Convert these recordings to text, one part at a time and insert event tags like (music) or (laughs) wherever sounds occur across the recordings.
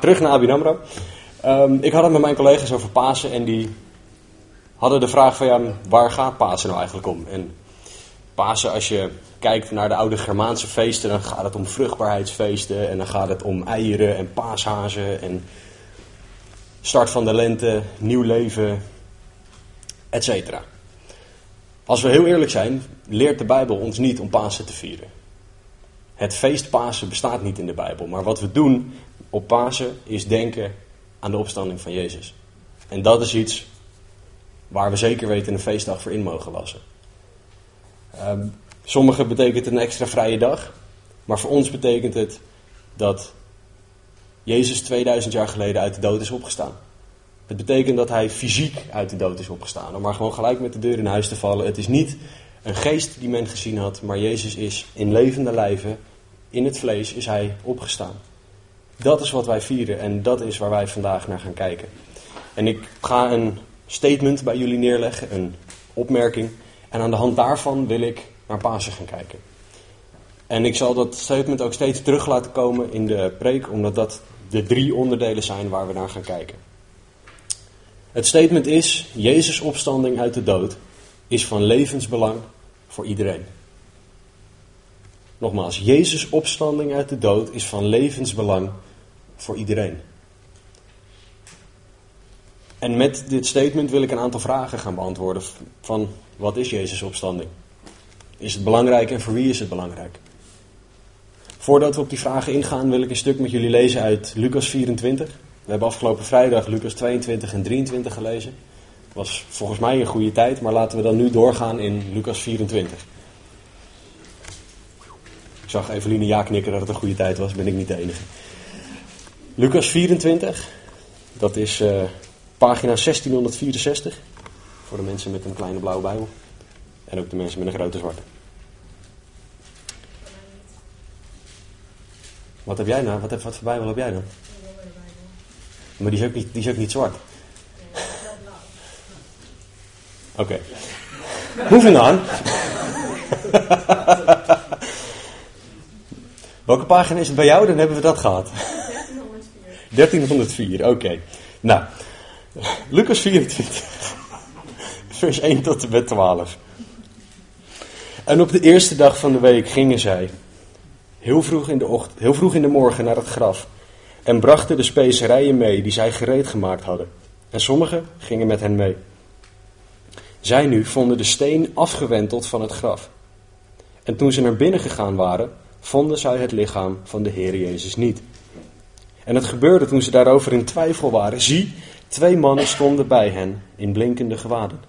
terug naar Abin Amro. Ehm, ik had het met mijn collega's over Pasen en die hadden de vraag van waar gaat Pasen nou eigenlijk om? En Pasen, als je kijkt naar de oude Germaanse feesten, dan gaat het om vruchtbaarheidsfeesten en dan gaat het om eieren en paashazen en start van de lente, nieuw leven, etc. Als we heel eerlijk zijn, leert de Bijbel ons niet om Pasen te vieren. Het feest Pasen bestaat niet in de Bijbel, maar wat we doen op Pasen is denken aan de opstanding van Jezus. En dat is iets waar we zeker weten een feestdag voor in mogen lassen. Um, sommigen betekent een extra vrije dag, maar voor ons betekent het dat Jezus 2000 jaar geleden uit de dood is opgestaan. Het betekent dat hij fysiek uit de dood is opgestaan. Om maar gewoon gelijk met de deur in huis te vallen. Het is niet een geest die men gezien had, maar Jezus is in levende lijven, in het vlees, is hij opgestaan. Dat is wat wij vieren en dat is waar wij vandaag naar gaan kijken. En ik ga een statement bij jullie neerleggen, een opmerking. En aan de hand daarvan wil ik naar Pasen gaan kijken. En ik zal dat statement ook steeds terug laten komen in de preek, omdat dat de drie onderdelen zijn waar we naar gaan kijken. Het statement is: Jezus' opstanding uit de dood is van levensbelang voor iedereen. Nogmaals, Jezus' opstanding uit de dood is van levensbelang voor iedereen. En met dit statement wil ik een aantal vragen gaan beantwoorden. Van wat is Jezus' opstanding? Is het belangrijk en voor wie is het belangrijk? Voordat we op die vragen ingaan, wil ik een stuk met jullie lezen uit Lucas 24. We hebben afgelopen vrijdag Lucas 22 en 23 gelezen. Was volgens mij een goede tijd, maar laten we dan nu doorgaan in Lucas 24. Ik zag Eveline ja knikken dat het een goede tijd was, ben ik niet de enige. Lucas 24, dat is uh, pagina 1664. Voor de mensen met een kleine blauwe bijbel. En ook de mensen met een grote zwarte. Wat heb jij nou? Wat, heb, wat voor bijbel heb jij dan? Maar die is ook niet, die is ook niet zwart. Oké. Moving on. (laughs) Welke pagina is het bij jou? Dan hebben we dat gehad. 1304. 1304, oké. Nou, Lucas 24, vers 1 tot en met 12. En op de eerste dag van de week gingen zij, heel vroeg in de, ochtend, heel vroeg in de morgen, naar het graf. En brachten de specerijen mee die zij gereed gemaakt hadden. En sommigen gingen met hen mee. Zij nu vonden de steen afgewenteld van het graf. En toen ze naar binnen gegaan waren, vonden zij het lichaam van de Heer Jezus niet. En het gebeurde toen ze daarover in twijfel waren. Zie, twee mannen stonden bij hen in blinkende gewaden.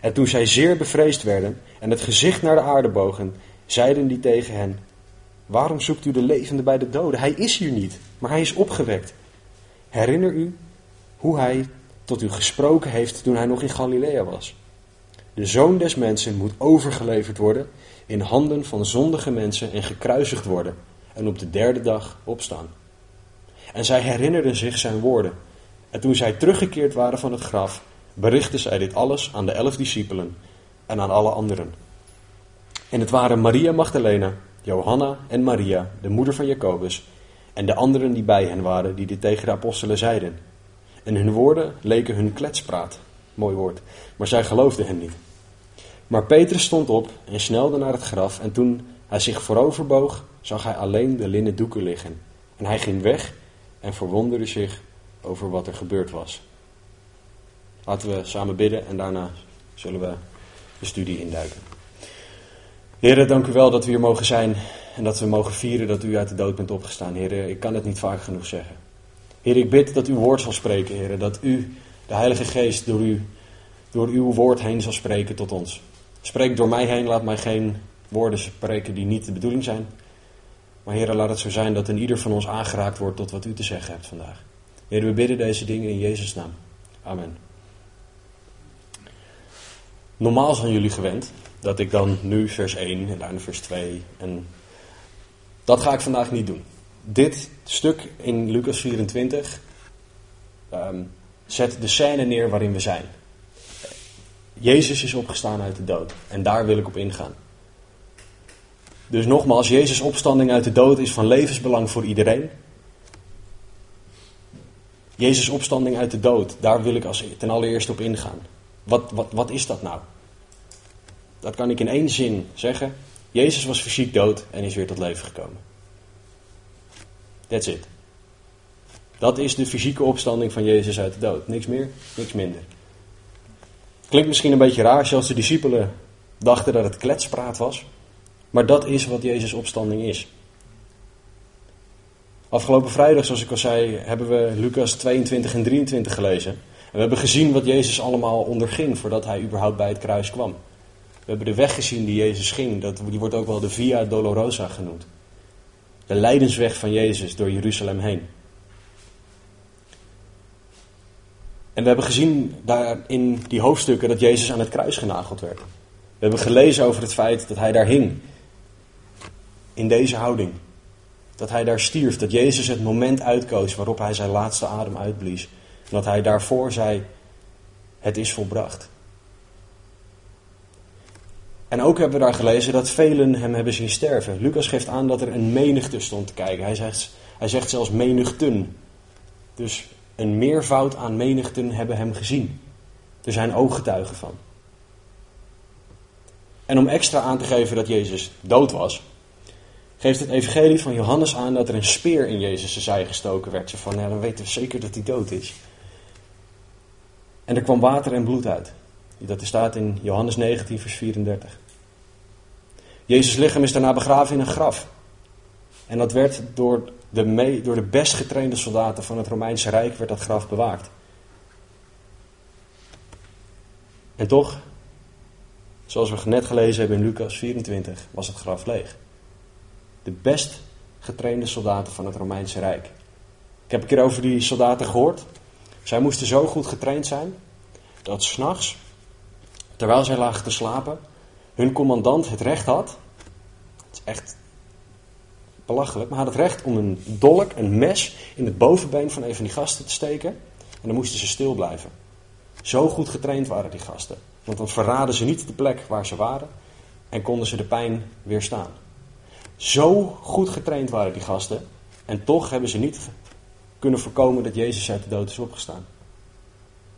En toen zij zeer bevreesd werden en het gezicht naar de aarde bogen, zeiden die tegen hen: Waarom zoekt u de levende bij de doden? Hij is hier niet, maar hij is opgewekt. Herinner u hoe hij tot u gesproken heeft toen hij nog in Galilea was. De zoon des mensen moet overgeleverd worden in handen van zondige mensen en gekruisigd worden en op de derde dag opstaan. En zij herinnerden zich zijn woorden. En toen zij teruggekeerd waren van het graf, berichtten zij dit alles aan de elf discipelen en aan alle anderen. En het waren Maria Magdalena, Johanna en Maria, de moeder van Jacobus, en de anderen die bij hen waren, die dit tegen de apostelen zeiden. En hun woorden leken hun kletspraat. Mooi woord. Maar zij geloofden hen niet. Maar Petrus stond op en snelde naar het graf. En toen hij zich vooroverboog, zag hij alleen de linnen doeken liggen. En hij ging weg en verwonderde zich over wat er gebeurd was. Laten we samen bidden en daarna zullen we de studie induiken. Heren, dank u wel dat we hier mogen zijn en dat we mogen vieren dat u uit de dood bent opgestaan. Heren, ik kan het niet vaak genoeg zeggen. Heer, ik bid dat uw woord zal spreken, heren. Dat u, de Heilige Geest, door, u, door uw woord heen zal spreken tot ons. Spreek door mij heen, laat mij geen woorden spreken die niet de bedoeling zijn. Maar heren, laat het zo zijn dat een ieder van ons aangeraakt wordt tot wat u te zeggen hebt vandaag. Heer, we bidden deze dingen in Jezus' naam. Amen. Normaal zijn jullie gewend dat ik dan nu vers 1 en daarna vers 2 en dat ga ik vandaag niet doen. Dit stuk in Lucas 24 ehm, zet de scène neer waarin we zijn. Jezus is opgestaan uit de dood en daar wil ik op ingaan. Dus nogmaals, Jezus' opstanding uit de dood is van levensbelang voor iedereen. Jezus' opstanding uit de dood, daar wil ik als ten allereerste op ingaan. Wat, wat, wat is dat nou? Dat kan ik in één zin zeggen. Jezus was fysiek dood en is weer tot leven gekomen. That's it. Dat is de fysieke opstanding van Jezus uit de dood. Niks meer, niks minder. Klinkt misschien een beetje raar, zoals de discipelen dachten dat het kletspraat was. Maar dat is wat Jezus' opstanding is. Afgelopen vrijdag, zoals ik al zei, hebben we Lucas 22 en 23 gelezen. En we hebben gezien wat Jezus allemaal onderging voordat hij überhaupt bij het kruis kwam. We hebben de weg gezien die Jezus ging. Dat, die wordt ook wel de Via Dolorosa genoemd. De lijdensweg van Jezus door Jeruzalem heen. En we hebben gezien daar in die hoofdstukken dat Jezus aan het kruis genageld werd. We hebben gelezen over het feit dat hij daar hing. In deze houding. Dat hij daar stierf. Dat Jezus het moment uitkoos waarop hij zijn laatste adem uitblies. En dat hij daarvoor zei: Het is volbracht. En ook hebben we daar gelezen dat velen hem hebben zien sterven. Lucas geeft aan dat er een menigte stond te kijken. Hij zegt, hij zegt zelfs menigten. Dus een meervoud aan menigten hebben hem gezien. Er zijn ooggetuigen van. En om extra aan te geven dat Jezus dood was, geeft het evangelie van Johannes aan dat er een speer in Jezus' zij gestoken werd. Zo van, ja, dan weten we zeker dat hij dood is. En er kwam water en bloed uit. Dat staat in Johannes 19, vers 34. Jezus' lichaam is daarna begraven in een graf. En dat werd door de, door de best getrainde soldaten van het Romeinse Rijk werd dat graf bewaakt. En toch, zoals we net gelezen hebben in Lucas 24, was het graf leeg. De best getrainde soldaten van het Romeinse Rijk. Ik heb een keer over die soldaten gehoord. Zij moesten zo goed getraind zijn dat s'nachts, terwijl zij lagen te slapen, hun commandant het recht had. Het is echt belachelijk, maar had het recht om een dolk, een mes, in het bovenbeen van een van die gasten te steken. En dan moesten ze stil blijven. Zo goed getraind waren die gasten. Want dan verraden ze niet de plek waar ze waren en konden ze de pijn weerstaan. Zo goed getraind waren die gasten en toch hebben ze niet kunnen voorkomen dat Jezus uit de dood is opgestaan.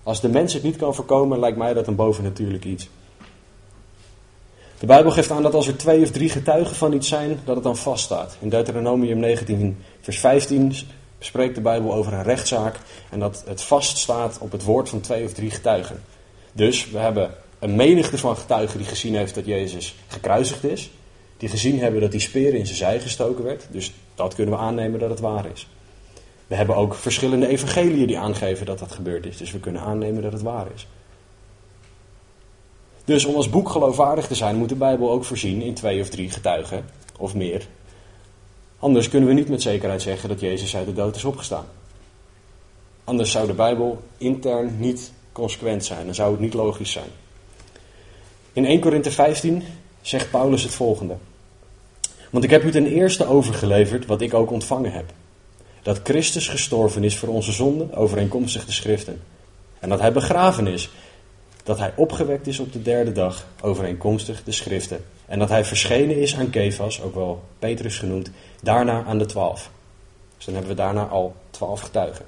Als de mens het niet kan voorkomen, lijkt mij dat een bovennatuurlijk iets. De Bijbel geeft aan dat als er twee of drie getuigen van iets zijn, dat het dan vaststaat. In Deuteronomium 19, vers 15 spreekt de Bijbel over een rechtszaak en dat het vaststaat op het woord van twee of drie getuigen. Dus we hebben een menigte van getuigen die gezien heeft dat Jezus gekruisigd is. Die gezien hebben dat die speer in zijn zij gestoken werd. Dus dat kunnen we aannemen dat het waar is. We hebben ook verschillende evangeliën die aangeven dat dat gebeurd is. Dus we kunnen aannemen dat het waar is. Dus om als boek geloofwaardig te zijn, moet de Bijbel ook voorzien in twee of drie getuigen, of meer. Anders kunnen we niet met zekerheid zeggen dat Jezus uit de dood is opgestaan. Anders zou de Bijbel intern niet consequent zijn, dan zou het niet logisch zijn. In 1 Korinthe 15 zegt Paulus het volgende. Want ik heb u ten eerste overgeleverd wat ik ook ontvangen heb. Dat Christus gestorven is voor onze zonden, overeenkomstig de schriften. En dat hij begraven is dat hij opgewekt is op de derde dag, overeenkomstig de schriften. En dat hij verschenen is aan Kefas, ook wel Petrus genoemd, daarna aan de twaalf. Dus dan hebben we daarna al twaalf getuigen.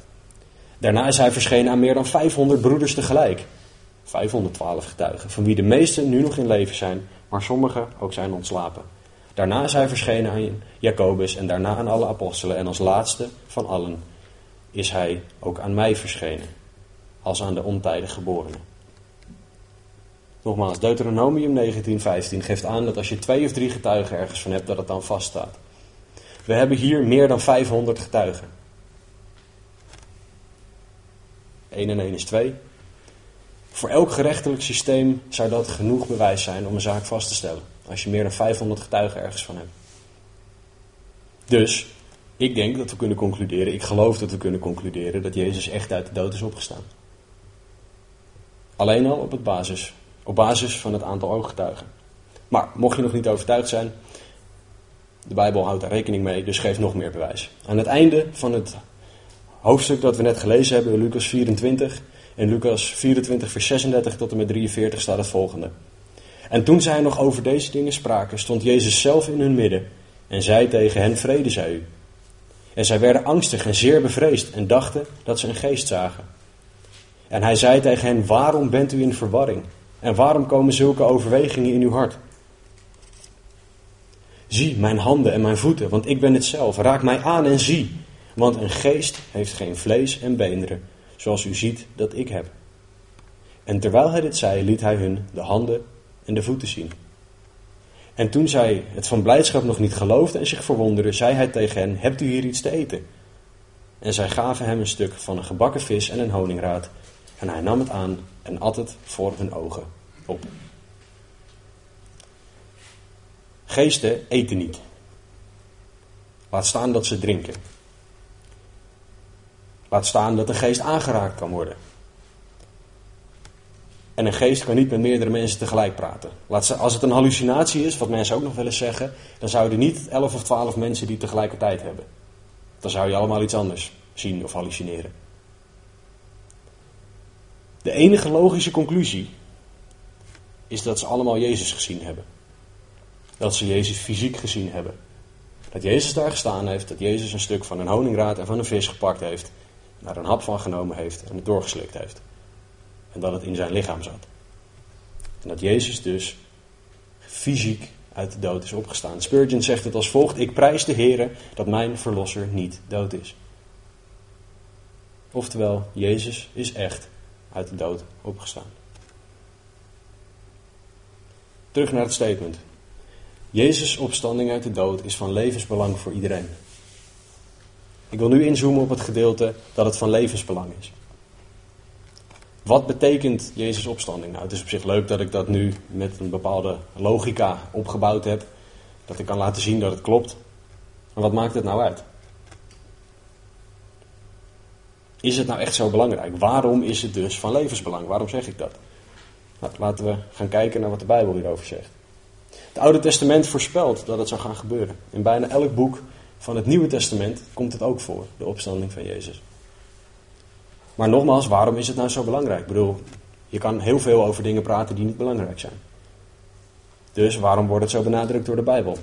Daarna is hij verschenen aan meer dan 500 broeders tegelijk. 512 getuigen, van wie de meesten nu nog in leven zijn, maar sommigen ook zijn ontslapen. Daarna is hij verschenen aan Jacobus en daarna aan alle apostelen. En als laatste van allen is hij ook aan mij verschenen, als aan de ontijdig geborenen. Nogmaals, Deuteronomium 19:15 geeft aan dat als je twee of drie getuigen ergens van hebt, dat het dan vaststaat. We hebben hier meer dan 500 getuigen. 1 en 1 is 2. Voor elk gerechtelijk systeem zou dat genoeg bewijs zijn om een zaak vast te stellen. Als je meer dan 500 getuigen ergens van hebt. Dus, ik denk dat we kunnen concluderen, ik geloof dat we kunnen concluderen dat Jezus echt uit de dood is opgestaan. Alleen al op het basis op basis van het aantal ooggetuigen. Maar mocht je nog niet overtuigd zijn, de Bijbel houdt daar rekening mee, dus geeft nog meer bewijs. Aan het einde van het hoofdstuk dat we net gelezen hebben, Lucas 24, in Lucas 24, vers 36 tot en met 43 staat het volgende. En toen zij nog over deze dingen spraken, stond Jezus zelf in hun midden en zei tegen hen: Vrede zij u. En zij werden angstig en zeer bevreesd en dachten dat ze een geest zagen. En hij zei tegen hen: Waarom bent u in verwarring? En waarom komen zulke overwegingen in uw hart? Zie mijn handen en mijn voeten, want ik ben het zelf. Raak mij aan en zie. Want een geest heeft geen vlees en beenderen, zoals u ziet dat ik heb. En terwijl hij dit zei, liet hij hun de handen en de voeten zien. En toen zij het van blijdschap nog niet geloofden en zich verwonderden, zei hij tegen hen: Hebt u hier iets te eten? En zij gaven hem een stuk van een gebakken vis en een honingraad. En hij nam het aan en het voor hun ogen op. Geesten eten niet. Laat staan dat ze drinken. Laat staan dat een geest aangeraakt kan worden. En een geest kan niet met meerdere mensen tegelijk praten. Laat als het een hallucinatie is, wat mensen ook nog wel eens zeggen, dan zouden niet 11 of 12 mensen die tegelijkertijd hebben. Dan zou je allemaal iets anders zien of hallucineren. De enige logische conclusie is dat ze allemaal Jezus gezien hebben. Dat ze Jezus fysiek gezien hebben. Dat Jezus daar gestaan heeft, dat Jezus een stuk van een honingraad en van een vis gepakt heeft, daar een hap van genomen heeft en het doorgeslikt heeft. En dat het in zijn lichaam zat. En dat Jezus dus fysiek uit de dood is opgestaan. Spurgeon zegt het als volgt: Ik prijs de Heer dat mijn verlosser niet dood is. Oftewel, Jezus is echt uit de dood opgestaan. Terug naar het statement. Jezus' opstanding uit de dood is van levensbelang voor iedereen. Ik wil nu inzoomen op het gedeelte dat het van levensbelang is. Wat betekent Jezus' opstanding? Nou, het is op zich leuk dat ik dat nu met een bepaalde logica opgebouwd heb. Dat ik kan laten zien dat het klopt. Maar wat maakt het nou uit? Is het nou echt zo belangrijk? Waarom is het dus van levensbelang? Waarom zeg ik dat? Nou, laten we gaan kijken naar wat de Bijbel hierover zegt. Het Oude Testament voorspelt dat het zou gaan gebeuren. In bijna elk boek van het Nieuwe Testament komt het ook voor, de opstanding van Jezus. Maar nogmaals, waarom is het nou zo belangrijk? Ik bedoel, je kan heel veel over dingen praten die niet belangrijk zijn. Dus waarom wordt het zo benadrukt door de Bijbel?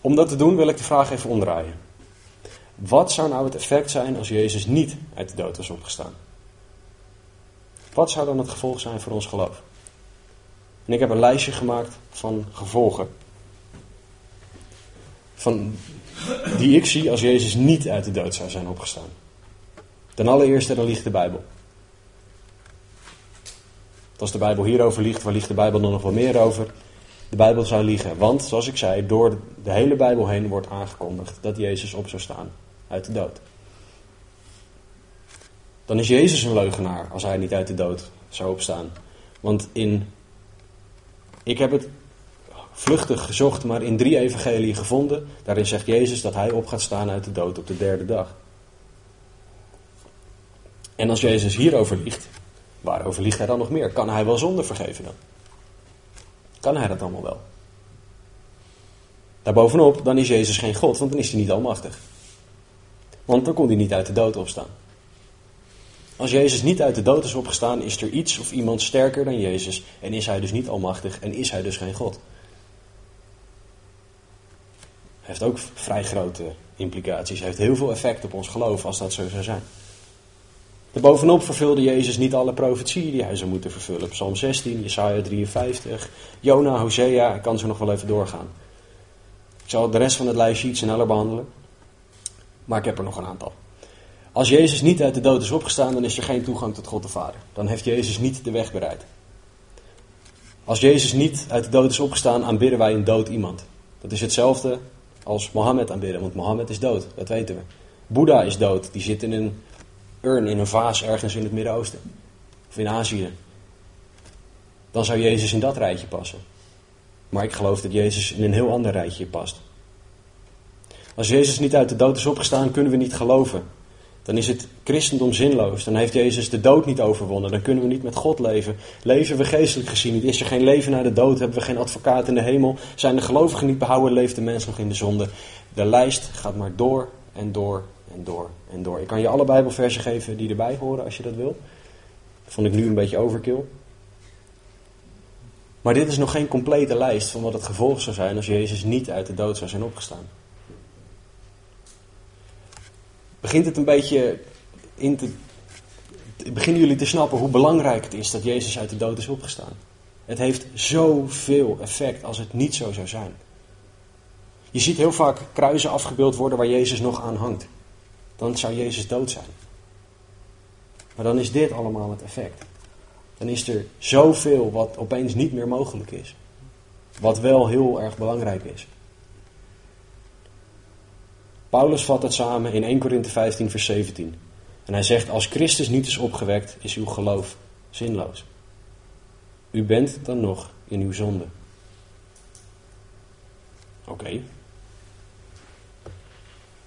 Om dat te doen wil ik de vraag even omdraaien. Wat zou nou het effect zijn als Jezus niet uit de dood was opgestaan? Wat zou dan het gevolg zijn voor ons geloof? En ik heb een lijstje gemaakt van gevolgen. Van, die ik zie als Jezus niet uit de dood zou zijn opgestaan. Ten allereerste, dan liegt de Bijbel. Als de Bijbel hierover liegt, waar liegt de Bijbel dan nog wel meer over? De Bijbel zou liegen, want zoals ik zei, door de hele Bijbel heen wordt aangekondigd dat Jezus op zou staan uit de dood. Dan is Jezus een leugenaar als hij niet uit de dood zou opstaan. Want in, ik heb het vluchtig gezocht, maar in drie evangelieën gevonden. Daarin zegt Jezus dat hij op gaat staan uit de dood op de derde dag. En als Jezus hierover liegt, waarover liegt hij dan nog meer? Kan hij wel zonde vergeven dan? Kan hij dat allemaal wel? Daarbovenop, dan is Jezus geen God, want dan is hij niet almachtig. Want dan kon hij niet uit de dood opstaan. Als Jezus niet uit de dood is opgestaan, is er iets of iemand sterker dan Jezus en is hij dus niet almachtig en is hij dus geen God. Heeft ook vrij grote implicaties, heeft heel veel effect op ons geloof als dat zo zou zijn. Bovenop vervulde Jezus niet alle profetieën die hij zou moeten vervullen. Psalm 16, Jesaja 53, Jona, Hosea, ik kan zo nog wel even doorgaan. Ik zal de rest van het lijstje iets sneller behandelen, maar ik heb er nog een aantal. Als Jezus niet uit de dood is opgestaan, dan is er geen toegang tot God de Vader. Dan heeft Jezus niet de weg bereid. Als Jezus niet uit de dood is opgestaan, aanbidden wij een dood iemand. Dat is hetzelfde als Mohammed aanbidden, want Mohammed is dood, dat weten we. Boeddha is dood, die zit in een urn, in een vaas ergens in het Midden-Oosten of in Azië. Dan zou Jezus in dat rijtje passen. Maar ik geloof dat Jezus in een heel ander rijtje past. Als Jezus niet uit de dood is opgestaan, kunnen we niet geloven. Dan is het christendom zinloos. Dan heeft Jezus de dood niet overwonnen. Dan kunnen we niet met God leven. Leven we geestelijk gezien niet. Is er geen leven na de dood? Hebben we geen advocaat in de hemel? Zijn de gelovigen niet behouden? Leeft de mens nog in de zonde? De lijst gaat maar door en door en door en door. Ik kan je alle Bijbelversen geven die erbij horen als je dat wil. Dat vond ik nu een beetje overkill. Maar dit is nog geen complete lijst van wat het gevolg zou zijn als Jezus niet uit de dood zou zijn opgestaan. Begint het een beetje in te, beginnen jullie te snappen hoe belangrijk het is dat Jezus uit de dood is opgestaan. Het heeft zoveel effect als het niet zo zou zijn. Je ziet heel vaak kruisen afgebeeld worden waar Jezus nog aan hangt. Dan zou Jezus dood zijn. Maar dan is dit allemaal het effect. Dan is er zoveel wat opeens niet meer mogelijk is. Wat wel heel erg belangrijk is. Paulus vat het samen in 1 Korinthe 15, vers 17. En hij zegt: Als Christus niet is opgewekt, is uw geloof zinloos. U bent dan nog in uw zonde. Oké.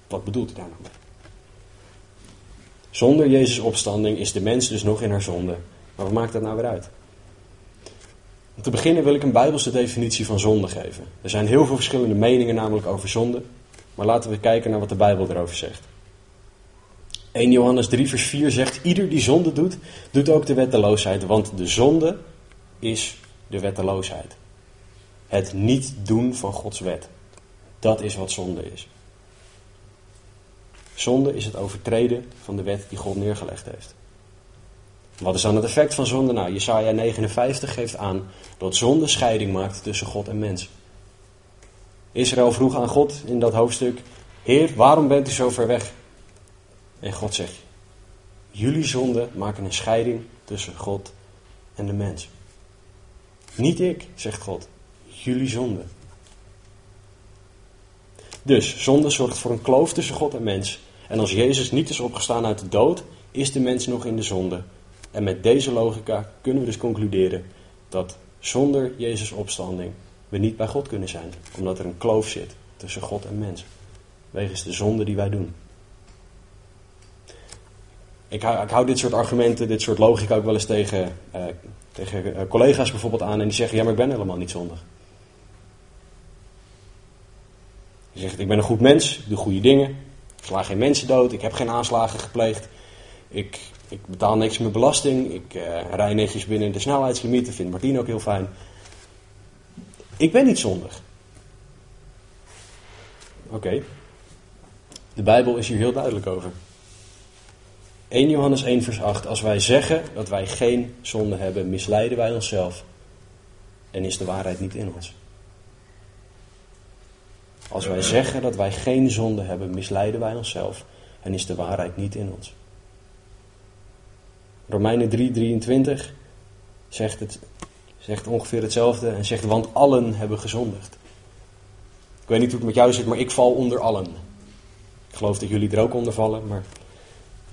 Wat bedoelt hij daar nou mee? Zonder Jezus' opstanding is de mens dus nog in haar zonde. Maar wat maakt dat nou weer uit? Om te beginnen wil ik een bijbelse definitie van zonde geven. Er zijn heel veel verschillende meningen namelijk over zonde. Maar laten we kijken naar wat de Bijbel erover zegt. 1 Johannes 3 vers 4 zegt, ieder die zonde doet, doet ook de wetteloosheid. Want de zonde is de wetteloosheid. Het niet doen van Gods wet. Dat is wat zonde is. Zonde is het overtreden van de wet die God neergelegd heeft. Wat is dan het effect van zonde? Nou, Jesaja 59 geeft aan dat zonde scheiding maakt tussen God en mens. Israël vroeg aan God in dat hoofdstuk: Heer, waarom bent u zo ver weg? En God zegt: Jullie zonden maken een scheiding tussen God en de mens. Niet ik, zegt God. Jullie zonde. Dus zonde zorgt voor een kloof tussen God en mens. En als Jezus niet is opgestaan uit de dood, is de mens nog in de zonde. En met deze logica kunnen we dus concluderen dat zonder Jezus' opstanding we niet bij God kunnen zijn. Omdat er een kloof zit tussen God en mens. Wegens de zonde die wij doen. Ik hou, ik hou dit soort argumenten, dit soort logica ook wel eens tegen, uh, tegen eh, collega's bijvoorbeeld aan. En die zeggen, ja maar ik ben helemaal niet zondig. Je zegt, ik ben een goed mens, ik doe goede dingen. Ik sla geen mensen dood, ik heb geen aanslagen gepleegd. Ik, ik betaal niks meer belasting. Ik uh, rij netjes binnen de snelheidslimieten. Vindt Martien ook heel fijn. Ik ben niet zondig. Oké. De Bijbel is hier heel duidelijk over. 1 Johannes 1 vers 8. Als wij zeggen dat wij geen zonde hebben, misleiden wij onszelf. En is de waarheid niet in ons. Als wij zeggen dat wij geen zonde hebben, misleiden wij onszelf. En is de waarheid niet in ons. Romeinen 3:23 zegt, het, zegt ongeveer hetzelfde en zegt, want allen hebben gezondigd. Ik weet niet hoe het met jou zit, maar ik val onder allen. Ik geloof dat jullie er ook onder vallen, maar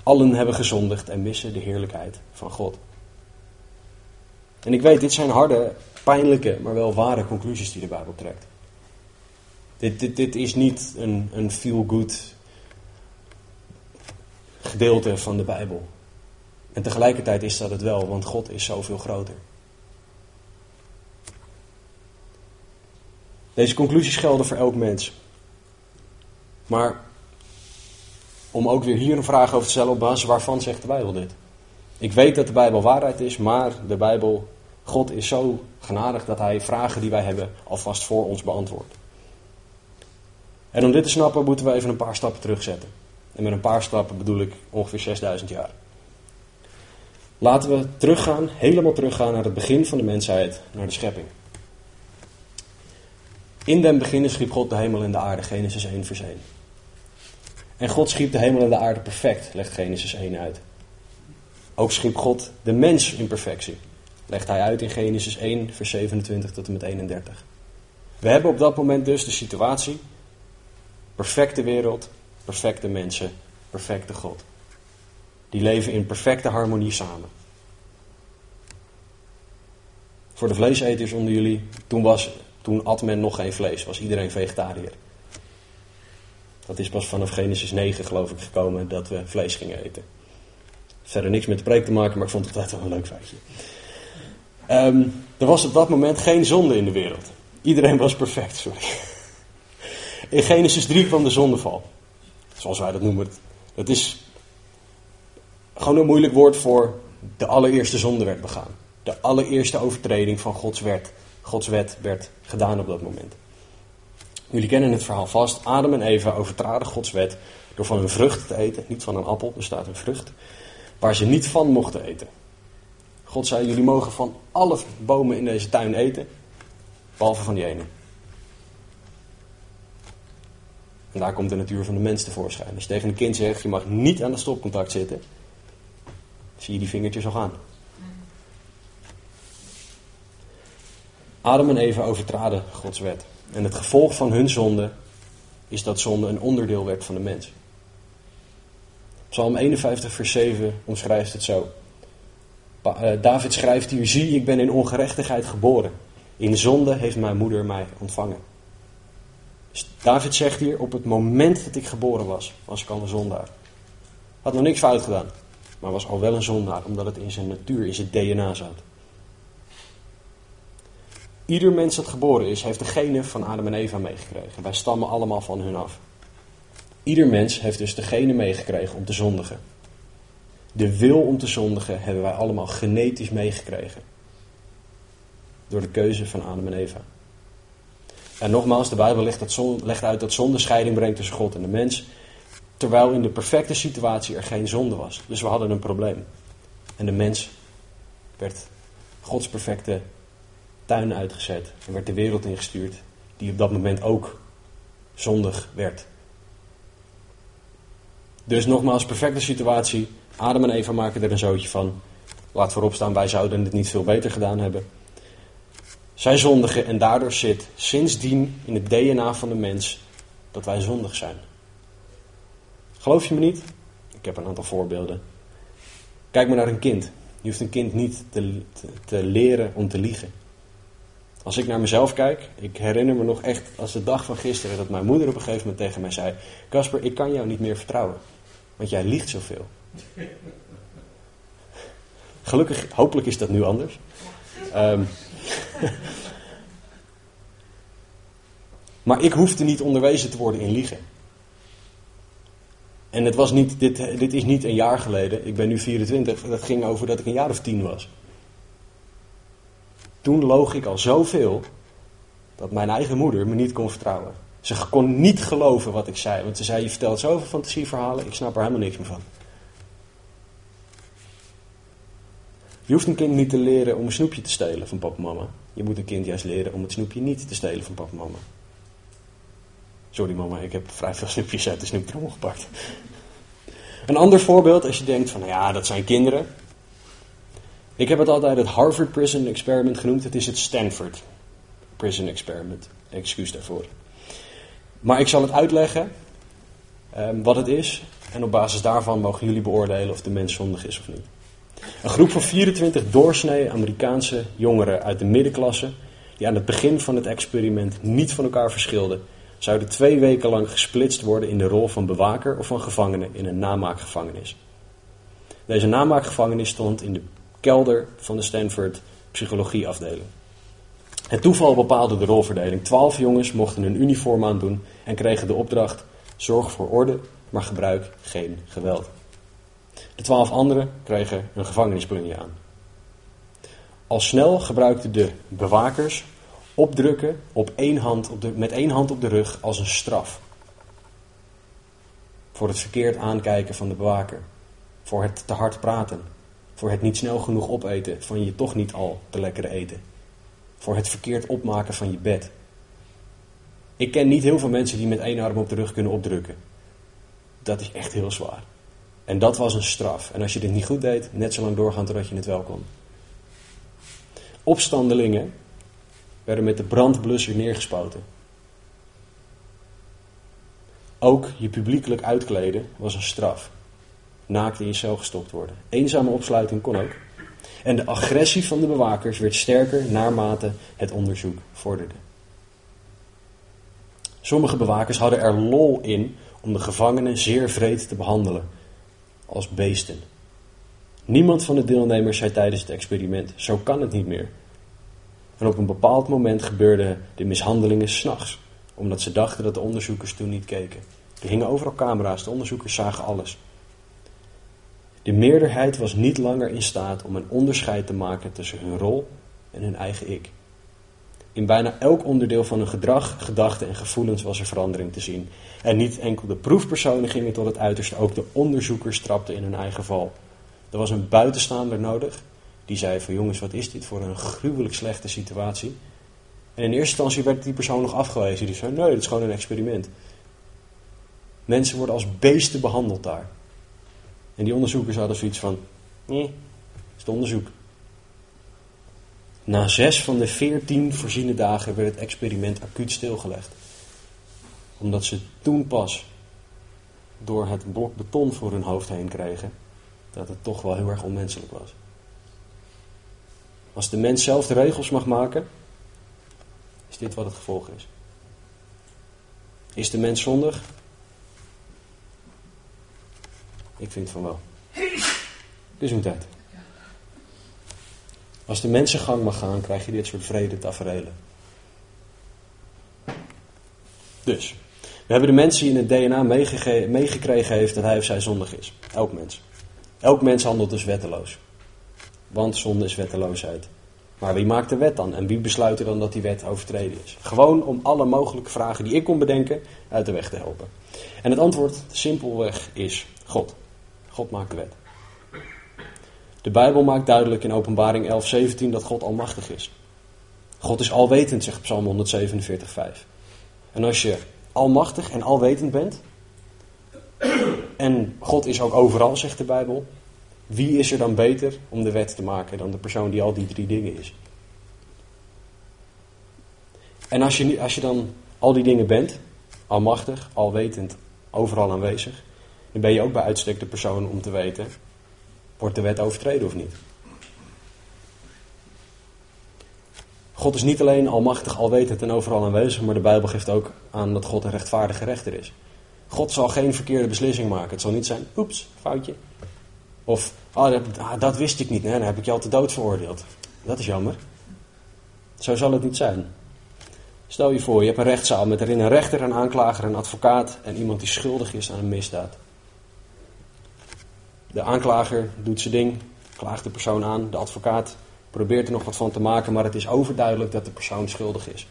allen hebben gezondigd en missen de heerlijkheid van God. En ik weet, dit zijn harde, pijnlijke, maar wel ware conclusies die de Bijbel trekt. Dit, dit, dit is niet een, een feel-good gedeelte van de Bijbel. En tegelijkertijd is dat het wel, want God is zoveel groter. Deze conclusies gelden voor elk mens. Maar om ook weer hier een vraag over te stellen op basis waarvan zegt de Bijbel dit? Ik weet dat de Bijbel waarheid is, maar de Bijbel, God is zo genadig dat Hij vragen die wij hebben alvast voor ons beantwoordt. En om dit te snappen moeten we even een paar stappen terugzetten. En met een paar stappen bedoel ik ongeveer 6000 jaar. Laten we teruggaan, helemaal teruggaan naar het begin van de mensheid, naar de schepping. In den beginnen schiep God de hemel en de aarde, Genesis 1 vers 1. En God schiep de hemel en de aarde perfect, legt Genesis 1 uit. Ook schiep God de mens in perfectie, legt hij uit in Genesis 1 vers 27 tot en met 31. We hebben op dat moment dus de situatie, perfecte wereld, perfecte mensen, perfecte God. Die leven in perfecte harmonie samen. Voor de vleeseters onder jullie, toen, was, toen at men nog geen vlees, was iedereen vegetariër. Dat is pas vanaf Genesis 9 geloof ik gekomen dat we vlees gingen eten. Verder niks met de preek te maken, maar ik vond het altijd wel een leuk feitje. Um, er was op dat moment geen zonde in de wereld. Iedereen was perfect, sorry. In Genesis 3 kwam de zondeval. Zoals wij dat noemen. Het is gewoon een moeilijk woord voor de allereerste zonde werd begaan. De allereerste overtreding van Gods wet. Gods wet werd gedaan op dat moment. Jullie kennen het verhaal vast. Adam en Eva overtraden Gods wet door van hun vrucht te eten, niet van een appel, er staat een vrucht, waar ze niet van mochten eten. God zei, jullie mogen van alle bomen in deze tuin eten, behalve van die ene. En daar komt de natuur van de mens tevoorschijn. Als je tegen een kind zegt, je mag niet aan de stopcontact zitten, zie je die vingertjes al gaan. Adam en Eva overtraden Gods wet. En het gevolg van hun zonde is dat zonde een onderdeel werd van de mens. Psalm 51, vers 7 omschrijft het zo. Eh, David schrijft hier: Zie, ik ben in ongerechtigheid geboren. In zonde heeft mijn moeder mij ontvangen. Dus David zegt hier: Op het moment dat ik geboren was, was ik al een zondaar. Had nog niks fout gedaan, maar was al wel een zondaar, omdat het in zijn natuur, in zijn DNA zat. Ieder mens dat geboren is, heeft de genen van Adam en Eva meegekregen. Wij stammen allemaal van hun af. Ieder mens heeft dus de genen meegekregen om te zondigen. De wil om te zondigen hebben wij allemaal genetisch meegekregen. Door de keuze van Adam en Eva. En nogmaals, de Bijbel legt, dat legt uit dat zonde scheiding brengt tussen God en de mens. Terwijl in de perfecte situatie er geen zonde was. Dus we hadden een probleem. En de mens werd Gods perfecte tuin uitgezet en werd de wereld ingestuurd, die op dat moment ook zondig werd. Dus nogmaals, perfecte situatie. Adam en Eva maken er een zootje van. Laat voorop staan, wij zouden het niet veel beter gedaan hebben. Zij zondigen en daardoor zit sindsdien in het DNA van de mens dat wij zondig zijn. Geloof je me niet? Ik heb een aantal voorbeelden. Kijk maar naar een kind. Je hoeft een kind niet te, te, te leren om te liegen. Als ik naar mezelf kijk, ik herinner me nog echt als de dag van gisteren dat mijn moeder op een gegeven moment tegen mij zei: Casper, ik kan jou niet meer vertrouwen, want jij liegt zoveel. (laughs) Gelukkig, hopelijk is dat nu anders. Um, (laughs) maar ik hoefde niet onderwezen te worden in liegen. En het was niet, dit, dit is niet een jaar geleden, ik ben nu 24, dat ging over dat ik een jaar of tien was. Toen loog ik al zoveel dat mijn eigen moeder me niet kon vertrouwen. Ze kon niet geloven wat ik zei, want ze zei: Je vertelt zoveel fantasieverhalen, ik snap er helemaal niks meer van. Je hoeft een kind niet te leren om een snoepje te stelen van papa en mama. Je moet een kind juist leren om het snoepje niet te stelen van papa en mama. Sorry mama, ik heb vrij veel snoepjes uit de snoeptrommel gepakt. Een ander voorbeeld, als je denkt van, nou ja, dat zijn kinderen. Ik heb het altijd het Harvard Prison Experiment genoemd. Het is het Stanford Prison Experiment. Excuus daarvoor. Maar ik zal het uitleggen um, wat het is. En op basis daarvan mogen jullie beoordelen of de mens zondig is of niet. Een groep van 24 doorsnee Amerikaanse jongeren uit de middenklasse, die aan het begin van het experiment niet van elkaar verschilden, zouden twee weken lang gesplitst worden in de rol van bewaker of van gevangene in een namaakgevangenis. Deze namaakgevangenis stond in de kelder van de Stanford psychologieafdeling. Het toeval bepaalde de rolverdeling. Twaalf jongens mochten een uniform aandoen en kregen de opdracht: zorg voor orde, maar gebruik geen geweld. De twaalf anderen kregen een gevangenisplunje aan. Al snel gebruikten de bewakers opdrukken op één hand op de, met één hand op de rug als een straf. Voor het verkeerd aankijken van de bewaker. Voor het te hard praten. Voor het niet snel genoeg opeten van je toch niet al te lekkere eten. Voor het verkeerd opmaken van je bed. Ik ken niet heel veel mensen die met één arm op de rug kunnen opdrukken. Dat is echt heel zwaar. En dat was een straf. En als je dit niet goed deed, net zo lang doorgaan totdat je het wel kon. Opstandelingen werden met de brandblusser neergespoten. Ook je publiekelijk uitkleden was een straf. Naakt in cel gestopt worden. Eenzame opsluiting kon ook. En de agressie van de bewakers werd sterker naarmate het onderzoek vorderde. Sommige bewakers hadden er lol in om de gevangenen zeer vreed te behandelen als beesten. Niemand van de deelnemers zei tijdens het experiment: zo kan het niet meer. En op een bepaald moment gebeurden de mishandelingen s'nachts, omdat ze dachten dat de onderzoekers toen niet keken. Er hingen overal camera's, de onderzoekers zagen alles. De meerderheid was niet langer in staat om een onderscheid te maken tussen hun rol en hun eigen ik. In bijna elk onderdeel van hun gedrag, gedachten en gevoelens was er verandering te zien. En niet enkel de proefpersonen gingen tot het uiterste, ook de onderzoekers trapten in hun eigen val. Er was een buitenstaander nodig die zei van jongens, wat is dit voor een gruwelijk slechte situatie. En in eerste instantie werd die persoon nog afgewezen. Die zei nee, dit is gewoon een experiment. Mensen worden als beesten behandeld daar. En die onderzoekers hadden zoiets van, nee, is het onderzoek. Na zes van de veertien voorziene dagen werd het experiment acuut stilgelegd. Omdat ze toen pas door het blok beton voor hun hoofd heen kregen dat het toch wel heel erg onmenselijk was. Als de mens zelf de regels mag maken, is dit wat het gevolg is. Is de mens zondig? Ik vind van wel. Dus een tijd. Als de mensen gang mag gaan, krijg je dit soort vrede tafereelen. Dus, we hebben de mensen die in het DNA meegekregen heeft dat hij of zij zondig is. Elk mens. Elk mens handelt dus wetteloos. Want zonde is wetteloosheid. Maar wie maakt de wet dan? En wie besluit er dan dat die wet overtreden is? Gewoon om alle mogelijke vragen die ik kon bedenken uit de weg te helpen. En het antwoord simpelweg is God. God maakt de wet. De Bijbel maakt duidelijk in Openbaring 11:17 dat God almachtig is. God is alwetend, zegt Psalm 147:5. En als je almachtig en alwetend bent, en God is ook overal, zegt de Bijbel, wie is er dan beter om de wet te maken dan de persoon die al die drie dingen is? En als je, als je dan al die dingen bent, almachtig, alwetend, overal aanwezig, dan ben je ook bij uitstek de persoon om te weten Wordt de wet overtreden of niet? God is niet alleen almachtig, alwetend en overal aanwezig, maar de Bijbel geeft ook aan dat God een rechtvaardige rechter is. God zal geen verkeerde beslissing maken. Het zal niet zijn, oeps, foutje. Of, oh, dat, ah, dat wist ik niet, dan heb ik je al te dood veroordeeld. Dat is jammer. Zo zal het niet zijn. Stel je voor, je hebt een rechtszaal met erin een rechter, een aanklager, een advocaat en iemand die schuldig is aan een misdaad. De aanklager doet zijn ding, klaagt de persoon aan. De advocaat probeert er nog wat van te maken, maar het is overduidelijk dat de persoon schuldig is.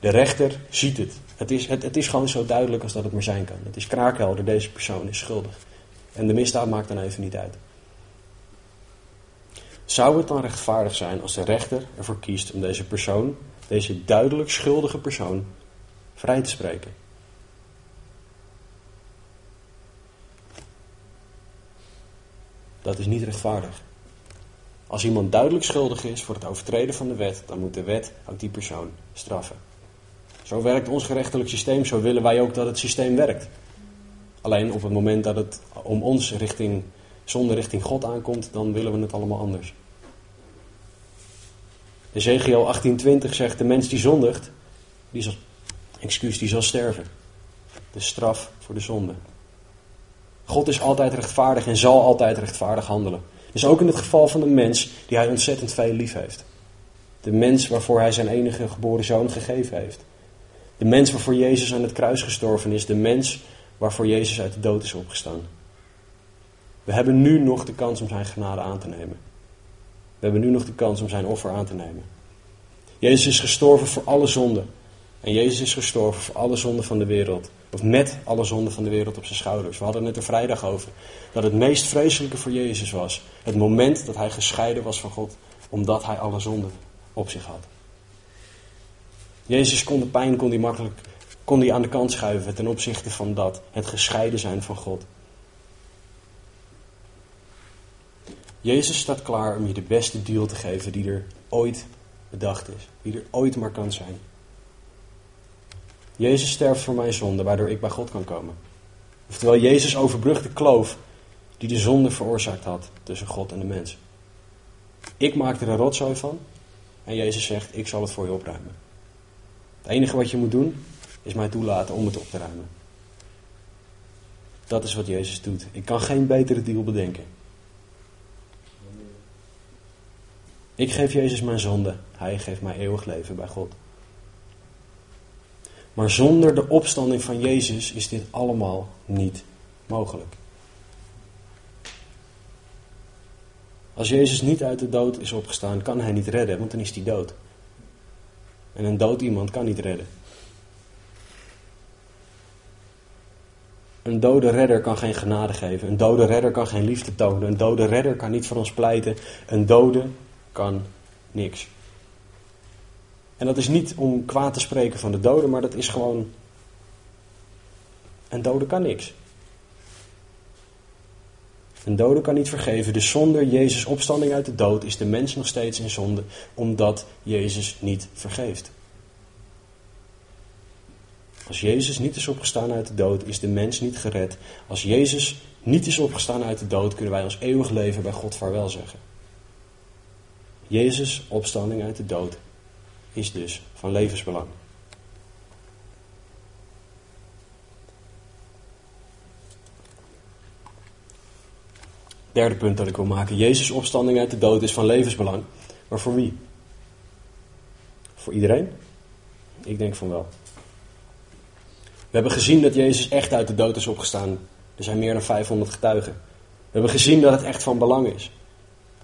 De rechter ziet het. Het is, het, het is gewoon zo duidelijk als dat het maar zijn kan. Het is kraakhelder, deze persoon is schuldig. En de misdaad maakt dan even niet uit. Zou het dan rechtvaardig zijn als de rechter ervoor kiest om deze persoon, deze duidelijk schuldige persoon, vrij te spreken? Dat is niet rechtvaardig. Als iemand duidelijk schuldig is voor het overtreden van de wet, dan moet de wet ook die persoon straffen. Zo werkt ons gerechtelijk systeem, zo willen wij ook dat het systeem werkt. Alleen op het moment dat het om ons richting, zonder richting God aankomt, dan willen we het allemaal anders. Ezekiel 18:20 zegt: De mens die zondigt, die zal, excuus, die zal sterven. De straf voor de zonde. God is altijd rechtvaardig en zal altijd rechtvaardig handelen. Dus ook in het geval van de mens die hij ontzettend veel lief heeft. De mens waarvoor hij zijn enige geboren zoon gegeven heeft. De mens waarvoor Jezus aan het kruis gestorven is. De mens waarvoor Jezus uit de dood is opgestaan. We hebben nu nog de kans om zijn genade aan te nemen. We hebben nu nog de kans om zijn offer aan te nemen. Jezus is gestorven voor alle zonden. En Jezus is gestorven voor alle zonden van de wereld. Of met alle zonden van de wereld op zijn schouders. We hadden het er vrijdag over. Dat het meest vreselijke voor Jezus was. Het moment dat hij gescheiden was van God. Omdat hij alle zonden op zich had. Jezus kon de pijn kon die makkelijk kon die aan de kant schuiven ten opzichte van dat. Het gescheiden zijn van God. Jezus staat klaar om je de beste deal te geven die er ooit bedacht is. Die er ooit maar kan zijn. Jezus sterft voor mijn zonde, waardoor ik bij God kan komen. Oftewel, Jezus overbrugt de kloof die de zonde veroorzaakt had tussen God en de mens. Ik maak er een rotzooi van en Jezus zegt, ik zal het voor je opruimen. Het enige wat je moet doen, is mij toelaten om het op te ruimen. Dat is wat Jezus doet. Ik kan geen betere deal bedenken. Ik geef Jezus mijn zonde, Hij geeft mij eeuwig leven bij God. Maar zonder de opstanding van Jezus is dit allemaal niet mogelijk. Als Jezus niet uit de dood is opgestaan, kan hij niet redden, want dan is hij dood. En een dood iemand kan niet redden. Een dode redder kan geen genade geven. Een dode redder kan geen liefde tonen. Een dode redder kan niet voor ons pleiten. Een dode kan niks. En dat is niet om kwaad te spreken van de doden, maar dat is gewoon. Een dode kan niks. Een dode kan niet vergeven. Dus zonder Jezus' opstanding uit de dood is de mens nog steeds in zonde, omdat Jezus niet vergeeft. Als Jezus niet is opgestaan uit de dood, is de mens niet gered. Als Jezus niet is opgestaan uit de dood, kunnen wij ons eeuwig leven bij God vaarwel zeggen. Jezus' opstanding uit de dood is dus van levensbelang. Derde punt dat ik wil maken. Jezus' opstanding uit de dood is van levensbelang. Maar voor wie? Voor iedereen? Ik denk van wel. We hebben gezien dat Jezus echt uit de dood is opgestaan. Er zijn meer dan 500 getuigen. We hebben gezien dat het echt van belang is.